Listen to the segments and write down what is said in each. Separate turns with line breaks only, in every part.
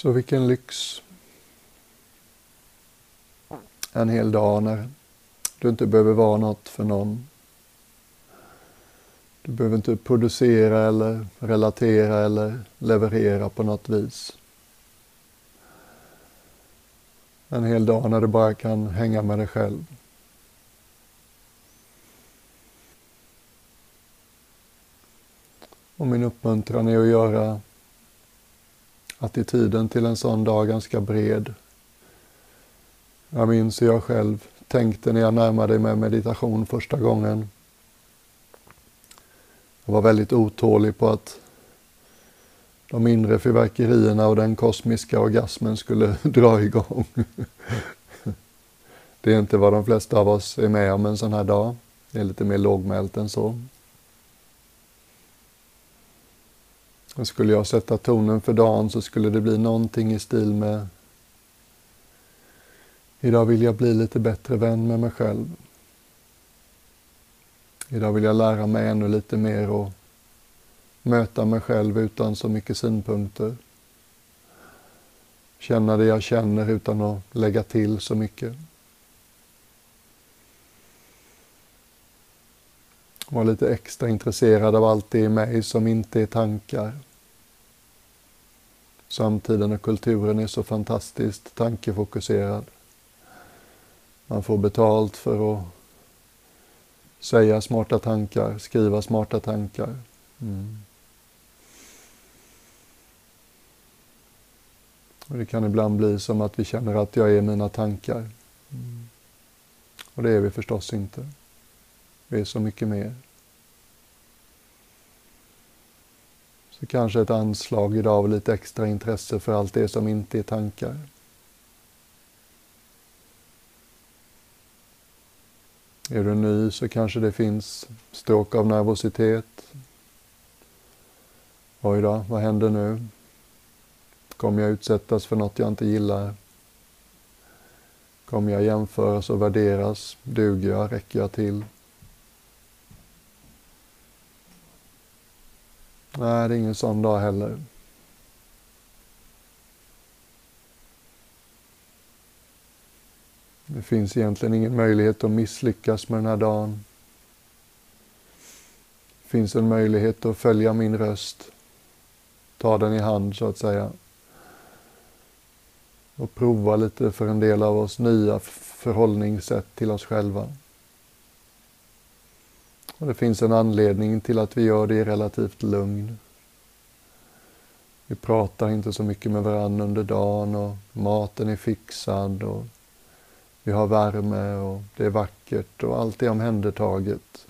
Så vilken lyx. En hel dag när du inte behöver vara något för någon. Du behöver inte producera eller relatera eller leverera på något vis. En hel dag när du bara kan hänga med dig själv. Och min uppmuntran är att göra attityden till en sån dag ganska bred. Jag minns hur jag själv tänkte när jag närmade mig meditation första gången. Jag var väldigt otålig på att de inre fyrverkerierna och den kosmiska orgasmen skulle dra igång. Det är inte vad de flesta av oss är med om en sån här dag. Det är lite mer lågmält än så. Och skulle jag sätta tonen för dagen så skulle det bli någonting i stil med Idag vill jag bli lite bättre vän med mig själv. Idag vill jag lära mig ännu lite mer och möta mig själv utan så mycket synpunkter. Känna det jag känner utan att lägga till så mycket. Vara lite extra intresserad av allt det i mig som inte är tankar. Samtiden och kulturen är så fantastiskt tankefokuserad. Man får betalt för att säga smarta tankar, skriva smarta tankar. Mm. Och det kan ibland bli som att vi känner att jag är mina tankar. Mm. Och det är vi förstås inte. Vi är så mycket mer. Så kanske ett anslag idag av lite extra intresse för allt det som inte är tankar. Är du ny så kanske det finns stråk av nervositet. Oj då, vad händer nu? Kommer jag utsättas för något jag inte gillar? Kommer jag jämföras och värderas? Duger jag? Räcker jag till? Nej, det är ingen sån dag heller. Det finns egentligen ingen möjlighet att misslyckas med den här dagen. Det finns en möjlighet att följa min röst, ta den i hand så att säga. Och prova lite för en del av oss nya förhållningssätt till oss själva. Och det finns en anledning till att vi gör det i relativt lugn. Vi pratar inte så mycket med varandra under dagen och maten är fixad och vi har värme och det är vackert och allt är omhändertaget.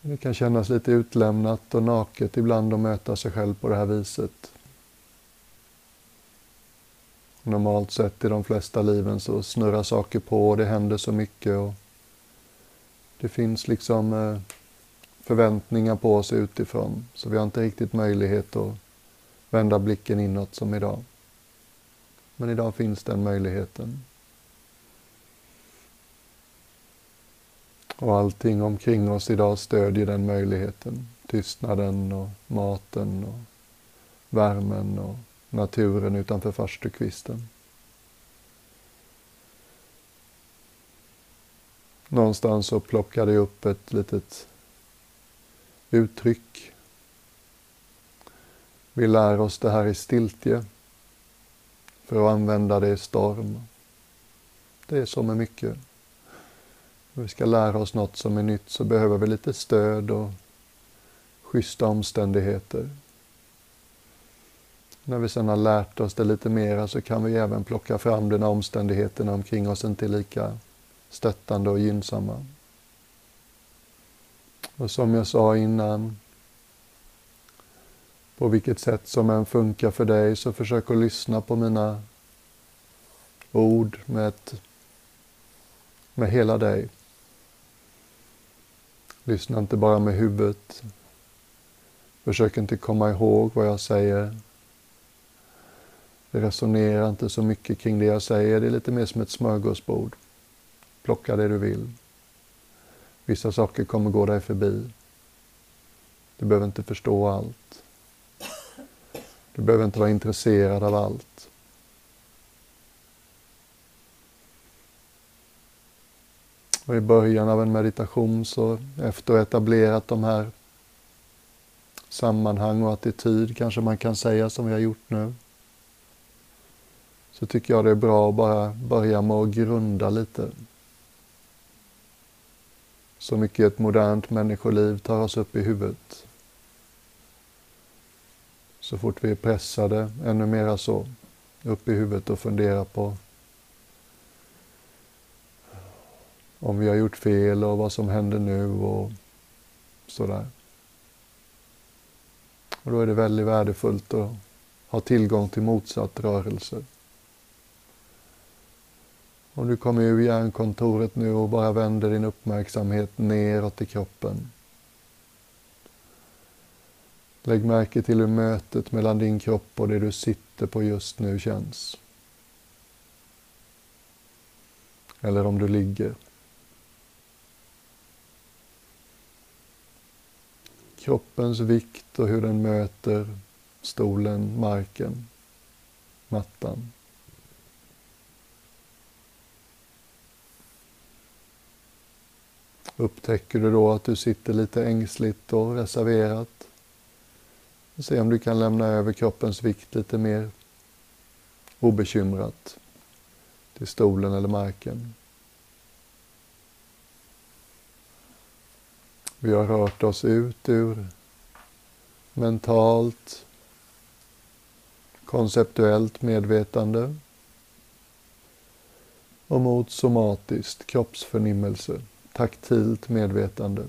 Det kan kännas lite utlämnat och naket ibland att möta sig själv på det här viset. Normalt sett i de flesta liven så snurrar saker på och det händer så mycket och det finns liksom eh, förväntningar på oss utifrån så vi har inte riktigt möjlighet att vända blicken inåt som idag. Men idag finns den möjligheten. Och allting omkring oss idag stödjer den möjligheten. Tystnaden och maten och värmen och naturen utanför farstukvisten. Någonstans och plockade upp ett litet uttryck. Vi lär oss det här i stiltje för att använda det i storm. Det är så med mycket. När vi ska lära oss något som är nytt så behöver vi lite stöd och schyssta omständigheter. När vi sedan har lärt oss det lite mera så kan vi även plocka fram de omständigheterna omkring oss inte lika stöttande och gynnsamma. Och som jag sa innan, på vilket sätt som än funkar för dig så försök att lyssna på mina ord med, ett, med hela dig. Lyssna inte bara med huvudet. Försök inte komma ihåg vad jag säger. Det resonerar inte så mycket kring det jag säger. Det är lite mer som ett smörgåsbord. Plocka det du vill. Vissa saker kommer gå dig förbi. Du behöver inte förstå allt. Du behöver inte vara intresserad av allt. Och I början av en meditation, så efter att ha etablerat de här sammanhang och attityd kanske man kan säga som vi har gjort nu. Så tycker jag det är bra att bara börja med att grunda lite. Så mycket ett modernt människoliv tar oss upp i huvudet. Så fort vi är pressade, ännu mera så, upp i huvudet och funderar på om vi har gjort fel och vad som händer nu och sådär. Och då är det väldigt värdefullt att ha tillgång till motsatt rörelse. Om du kommer ur hjärnkontoret nu och bara vänder din uppmärksamhet neråt i kroppen. Lägg märke till hur mötet mellan din kropp och det du sitter på just nu känns. Eller om du ligger. kroppens vikt och hur den möter stolen, marken, mattan. Upptäcker du då att du sitter lite ängsligt och reserverat, se om du kan lämna över kroppens vikt lite mer obekymrat till stolen eller marken. Vi har rört oss ut ur mentalt, konceptuellt medvetande och mot somatiskt kroppsförnimmelse, taktilt medvetande.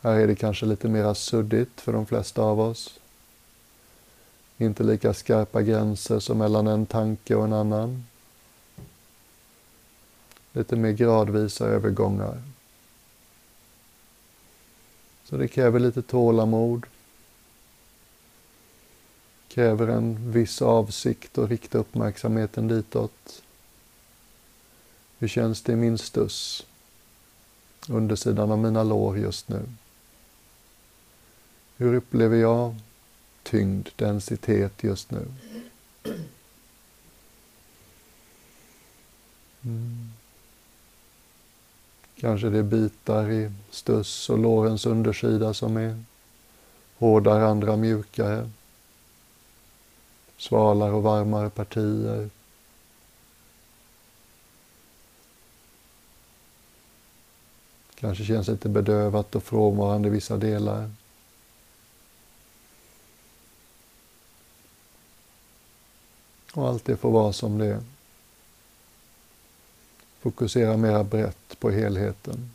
Här är det kanske lite mera suddigt för de flesta av oss. Inte lika skarpa gränser som mellan en tanke och en annan lite mer gradvisa övergångar. Så det kräver lite tålamod. Kräver en viss avsikt och rikta uppmärksamheten ditåt. Hur känns det i min stuss? Undersidan av mina lår just nu. Hur upplever jag tyngd, densitet just nu? Mm. Kanske det är bitar i stuss och lårens undersida som är hårdare, andra mjukare. Svalare och varmare partier. Kanske känns lite bedövat och frånvarande i vissa delar. Och allt det får vara som det är. Fokusera mera brett på helheten.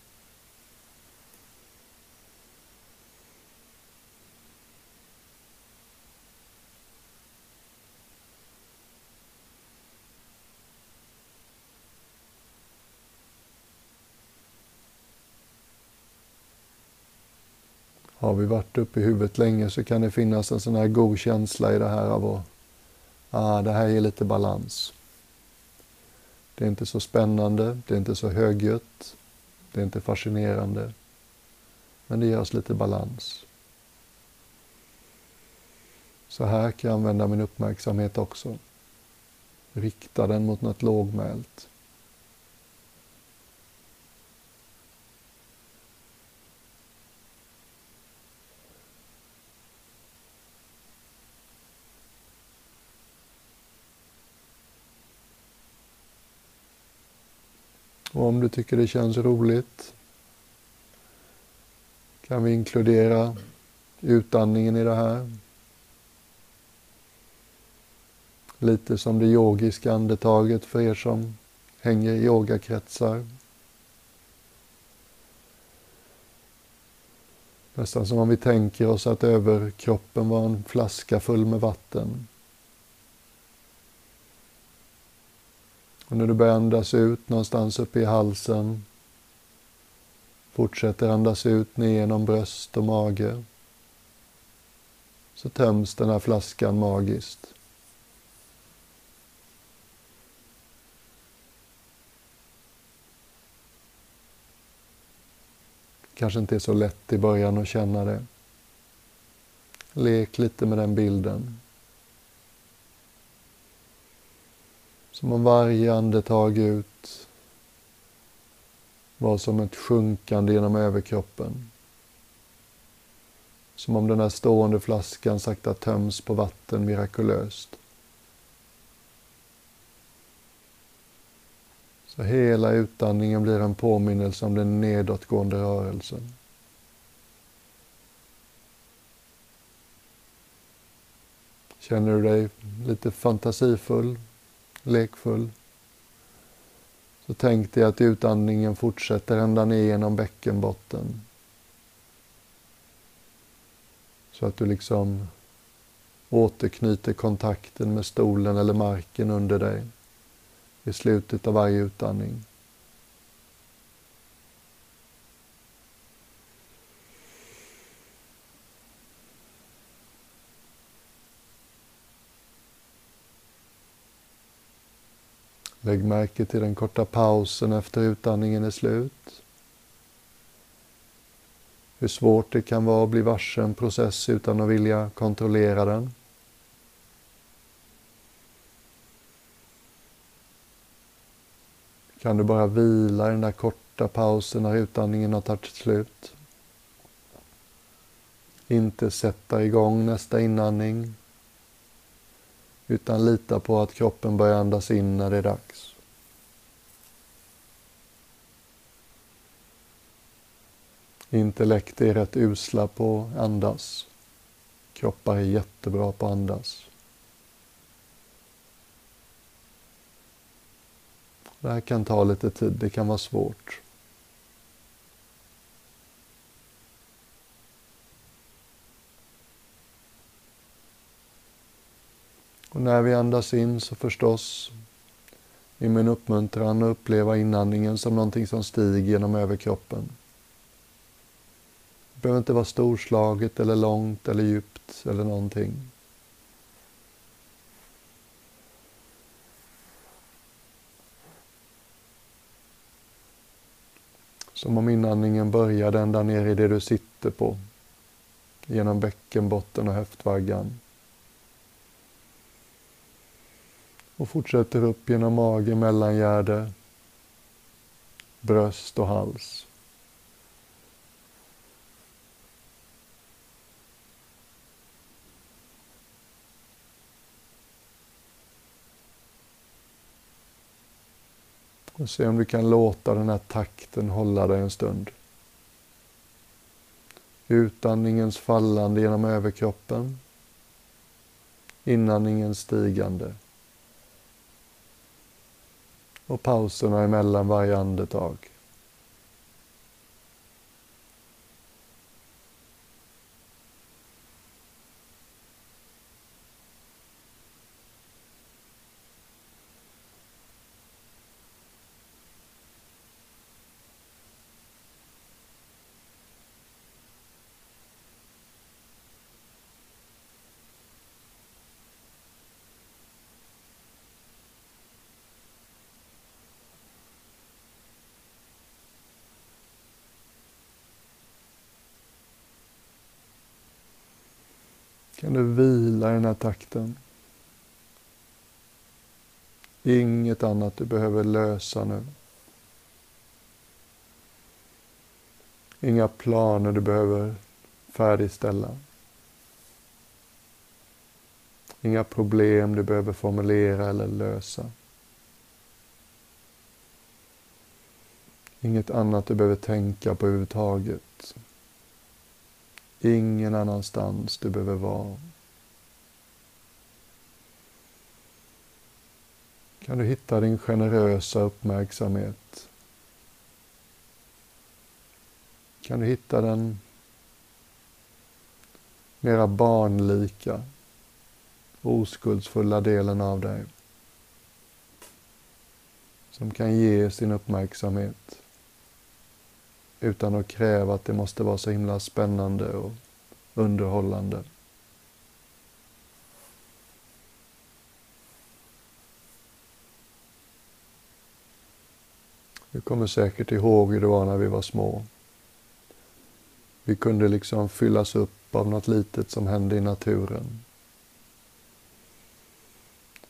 Har vi varit uppe i huvudet länge så kan det finnas en sån här god känsla i det här av att ah, det här ger lite balans. Det är inte så spännande, det är inte så högljutt, det är inte fascinerande. Men det ger oss lite balans. Så här kan jag använda min uppmärksamhet också. Rikta den mot något lågmält. Om du tycker det känns roligt kan vi inkludera utandningen i det här. Lite som det yogiska andetaget för er som hänger i yogakretsar. Nästan som om vi tänker oss att överkroppen var en flaska full med vatten. Och när du börjar andas ut någonstans uppe i halsen, fortsätter andas ut ner genom bröst och mage, så töms den här flaskan magiskt. kanske inte är så lätt i början att känna det. Lek lite med den bilden. Som om varje andetag ut var som ett sjunkande genom överkroppen. Som om den här stående flaskan sakta töms på vatten mirakulöst. Så hela utandningen blir en påminnelse om den nedåtgående rörelsen. Känner du dig lite fantasifull, lekfull? Så tänk dig att utandningen fortsätter ända ner genom bäckenbotten. Så att du liksom återknyter kontakten med stolen eller marken under dig i slutet av varje utandning. Lägg märke till den korta pausen efter utandningen är slut. Hur svårt det kan vara att bli varse en process utan att vilja kontrollera den. Kan du bara vila i den där korta pausen när utandningen har tagit slut. Inte sätta igång nästa inandning utan lita på att kroppen börjar andas in när det är dags. Intellekt är rätt usla på att andas. Kroppar är jättebra på att andas. Det här kan ta lite tid, det kan vara svårt. Och när vi andas in så förstås i min uppmuntran att uppleva inandningen som någonting som stiger genom överkroppen. Det behöver inte vara storslaget eller långt eller djupt eller någonting. Som om inandningen började ända ner i det du sitter på. Genom bäckenbotten och höftvaggan. Och fortsätter upp genom mage, mellangärde, bröst och hals. Och se om du kan låta den här takten hålla dig en stund. Utandningens fallande genom överkroppen. Inandningens stigande. Och pauserna emellan varje andetag. Kan du vila i den här takten. Inget annat du behöver lösa nu. Inga planer du behöver färdigställa. Inga problem du behöver formulera eller lösa. Inget annat du behöver tänka på överhuvudtaget. Ingen annanstans du behöver vara. Kan du hitta din generösa uppmärksamhet? Kan du hitta den mera barnlika, oskuldsfulla delen av dig som kan ge sin uppmärksamhet utan att kräva att det måste vara så himla spännande och underhållande. Du kommer säkert ihåg hur det var när vi var små. Vi kunde liksom fyllas upp av något litet som hände i naturen.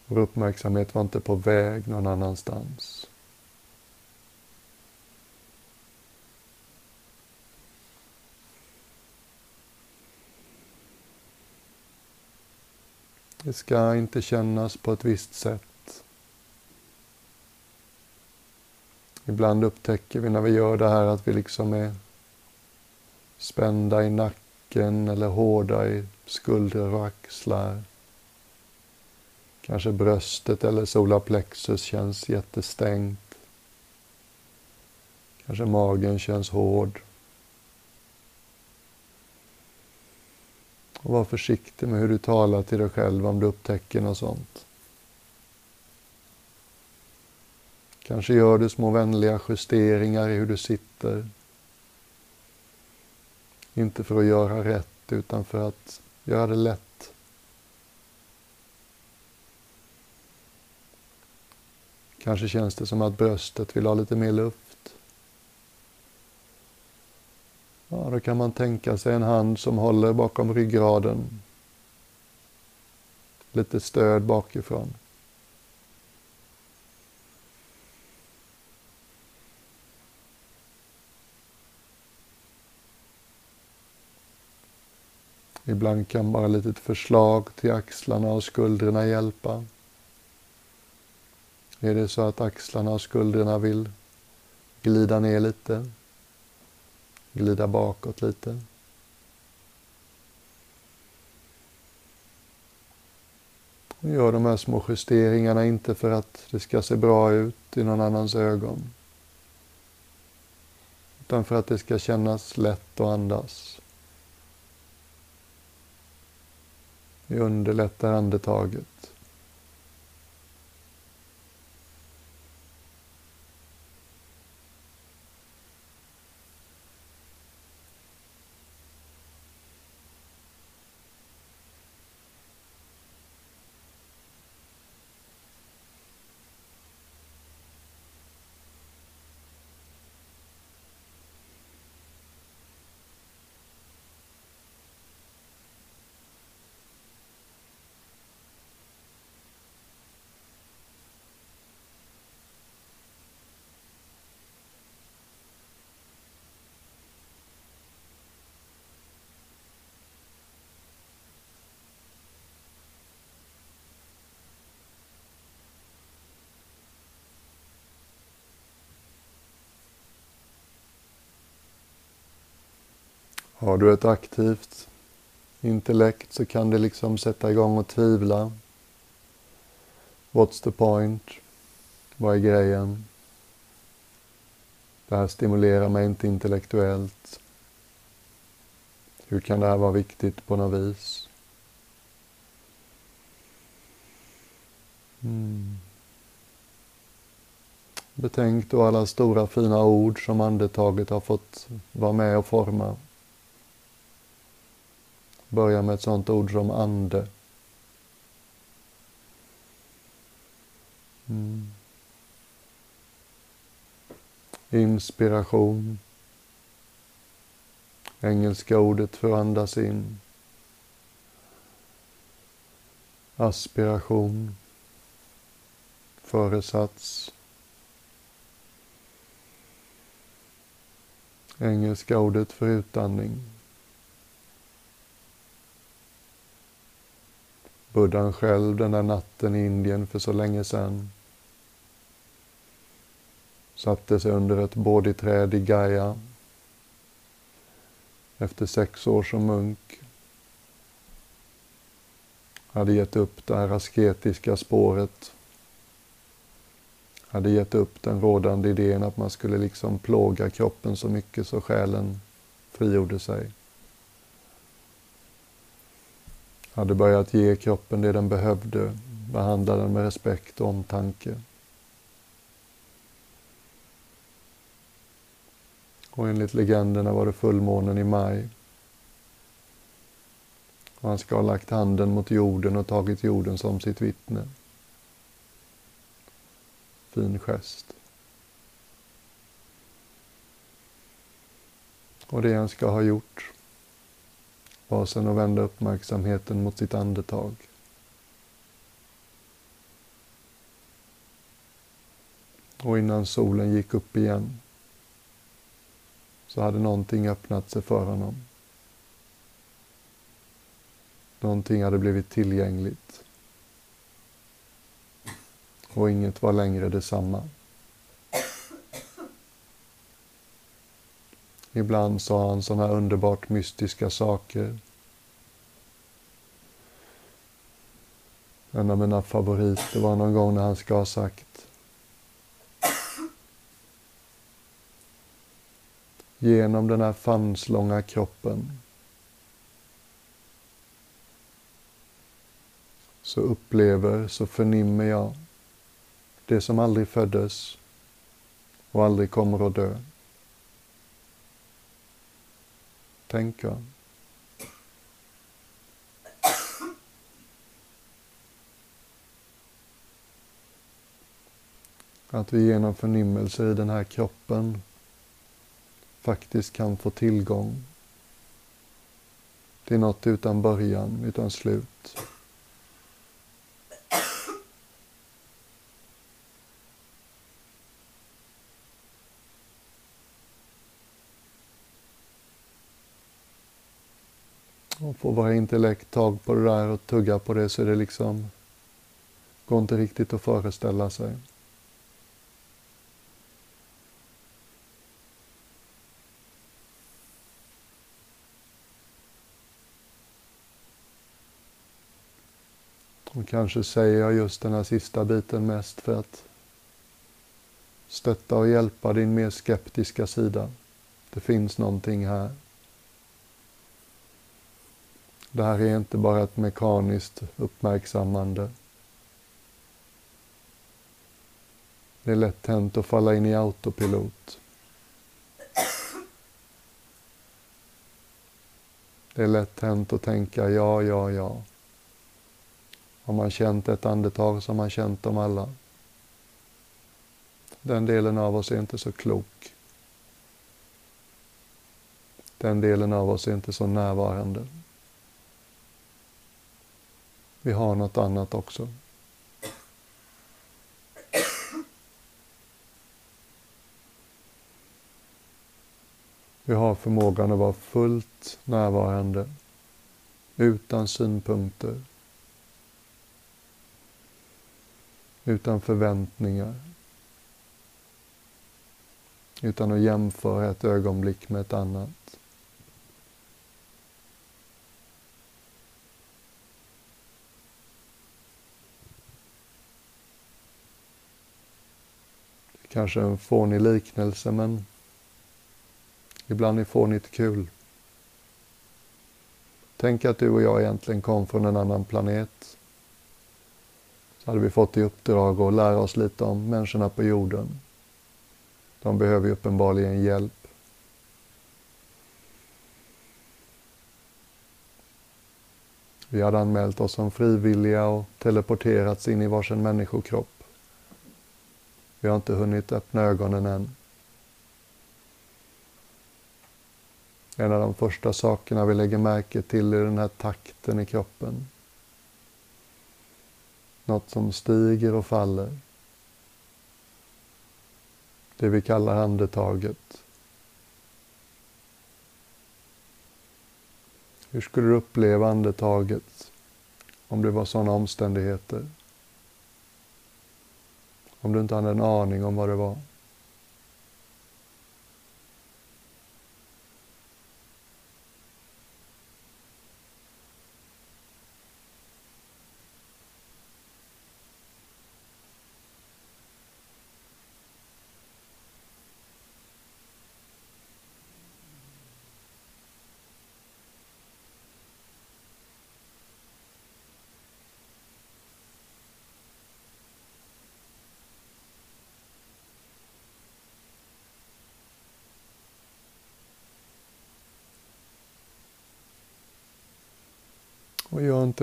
Vår uppmärksamhet var inte på väg någon annanstans. Det ska inte kännas på ett visst sätt. Ibland upptäcker vi när vi gör det här att vi liksom är spända i nacken eller hårda i skuldror och axlar. Kanske bröstet eller solarplexus känns jättestängt. Kanske magen känns hård. Och var försiktig med hur du talar till dig själv om du upptäcker något sånt. Kanske gör du små vänliga justeringar i hur du sitter. Inte för att göra rätt, utan för att göra det lätt. Kanske känns det som att bröstet vill ha lite mer luft. Ja, då kan man tänka sig en hand som håller bakom ryggraden. Lite stöd bakifrån. Ibland kan bara ett litet förslag till axlarna och skuldrorna hjälpa. Är det så att axlarna och skuldrorna vill glida ner lite, glida bakåt lite. Och gör de här små justeringarna inte för att det ska se bra ut i någon annans ögon. Utan för att det ska kännas lätt att andas. Vi underlättar andetaget. Har du ett aktivt intellekt så kan det liksom sätta igång och tvivla. What's the point? Vad är grejen? Det här stimulerar mig inte intellektuellt. Hur kan det här vara viktigt på något vis? Mm. Betänk då alla stora fina ord som andetaget har fått vara med och forma. Börja med ett sådant ord som ande. Mm. Inspiration. Engelska ordet för att andas in. Aspiration. Föresats. Engelska ordet för utandning. Buddhan själv den där natten i Indien för så länge sedan. Satte sig under ett bodhiträd i Gaya. Efter sex år som munk. Hade gett upp det här asketiska spåret. Hade gett upp den rådande idén att man skulle liksom plåga kroppen så mycket så själen frigjorde sig hade börjat ge kroppen det den behövde, behandla den med respekt och omtanke. Och enligt legenderna var det fullmånen i maj. Och han ska ha lagt handen mot jorden och tagit jorden som sitt vittne. Fin gest. Och det han ska ha gjort var och vända uppmärksamheten mot sitt andetag. Och innan solen gick upp igen så hade någonting öppnat sig för honom. Någonting hade blivit tillgängligt. Och inget var längre detsamma. Ibland sa han sådana här underbart mystiska saker. En av mina favoriter var någon gång när han ska ha sagt Genom den här famslånga kroppen så upplever, så förnimmer jag det som aldrig föddes och aldrig kommer att dö. Tänka. Att vi genom förnimmelse i den här kroppen faktiskt kan få tillgång till något utan början, utan slut. Och får våra intellekt tag på det där och tugga på det så är det liksom, går inte riktigt att föreställa sig. Och kanske säger jag just den här sista biten mest för att stötta och hjälpa din mer skeptiska sida. Det finns någonting här. Det här är inte bara ett mekaniskt uppmärksammande. Det är lätt hänt att falla in i autopilot. Det är lätt hänt att tänka ja, ja, ja. Har man känt ett andetag så har man känt dem alla. Den delen av oss är inte så klok. Den delen av oss är inte så närvarande. Vi har något annat också. Vi har förmågan att vara fullt närvarande, utan synpunkter, utan förväntningar, utan att jämföra ett ögonblick med ett annat. Kanske en fånig liknelse, men ibland är fånigt kul. Tänk att du och jag egentligen kom från en annan planet. Så hade vi fått i uppdrag att lära oss lite om människorna på jorden. De behöver ju uppenbarligen hjälp. Vi hade anmält oss som frivilliga och teleporterats in i varsin människokropp. Vi har inte hunnit öppna ögonen än. En av de första sakerna vi lägger märke till är den här takten i kroppen. Något som stiger och faller. Det vi kallar andetaget. Hur skulle du uppleva andetaget om det var sådana omständigheter? Om du inte hade en aning om vad det var.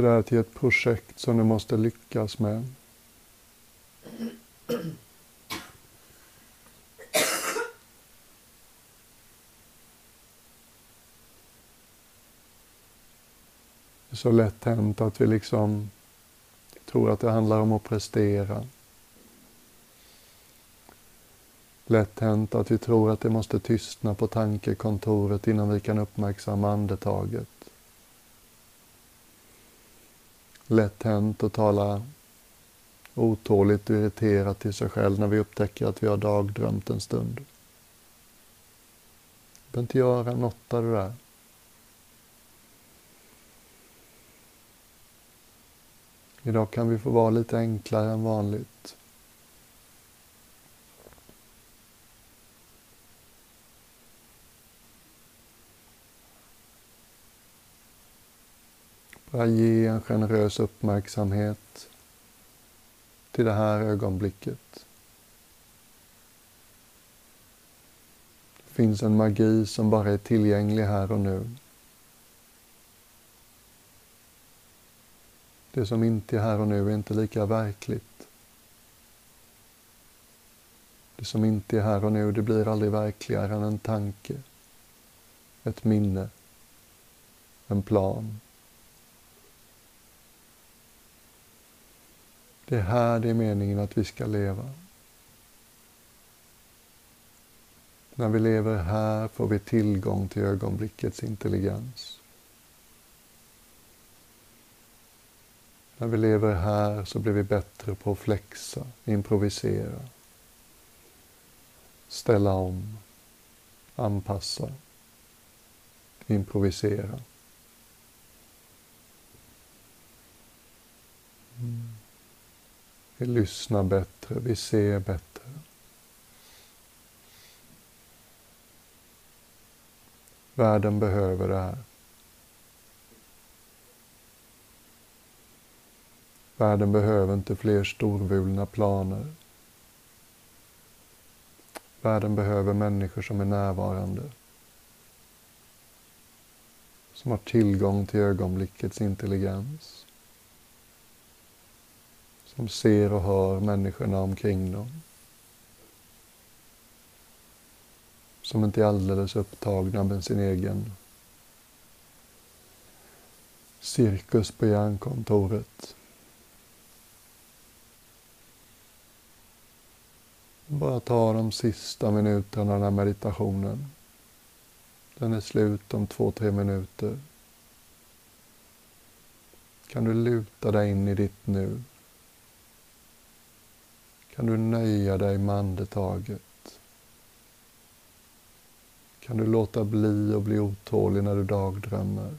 Det här till ett projekt som du måste lyckas med. Det är så lätt hänt att vi liksom tror att det handlar om att prestera. Lätt hänt att vi tror att det måste tystna på tankekontoret innan vi kan uppmärksamma andetaget. Lätt hänt att tala otåligt och irriterat till sig själv när vi upptäcker att vi har dagdrömt en stund. Du behöver inte göra något av det där. Idag kan vi få vara lite enklare än vanligt. Bara ge en generös uppmärksamhet till det här ögonblicket. Det finns en magi som bara är tillgänglig här och nu. Det som inte är här och nu är inte lika verkligt. Det som inte är här och nu, det blir aldrig verkligare än en tanke, ett minne, en plan. Det är här det är meningen att vi ska leva. När vi lever här får vi tillgång till ögonblickets intelligens. När vi lever här så blir vi bättre på att flexa, improvisera, ställa om, anpassa, improvisera. Mm. Vi lyssnar bättre, vi ser bättre. Världen behöver det här. Världen behöver inte fler storvulna planer. Världen behöver människor som är närvarande. Som har tillgång till ögonblickets intelligens. De ser och hör människorna omkring dem. Som inte är alldeles upptagna med sin egen cirkus på hjärnkontoret. Bara ta de sista minuterna av den här meditationen. Den är slut om två, tre minuter. Kan du luta dig in i ditt nu? Kan du nöja dig med andetaget? Kan du låta bli och bli otålig när du dagdrömmer?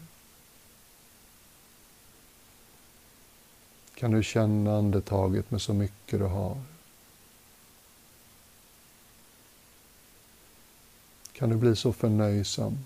Kan du känna andetaget med så mycket du har? Kan du bli så förnöjsam?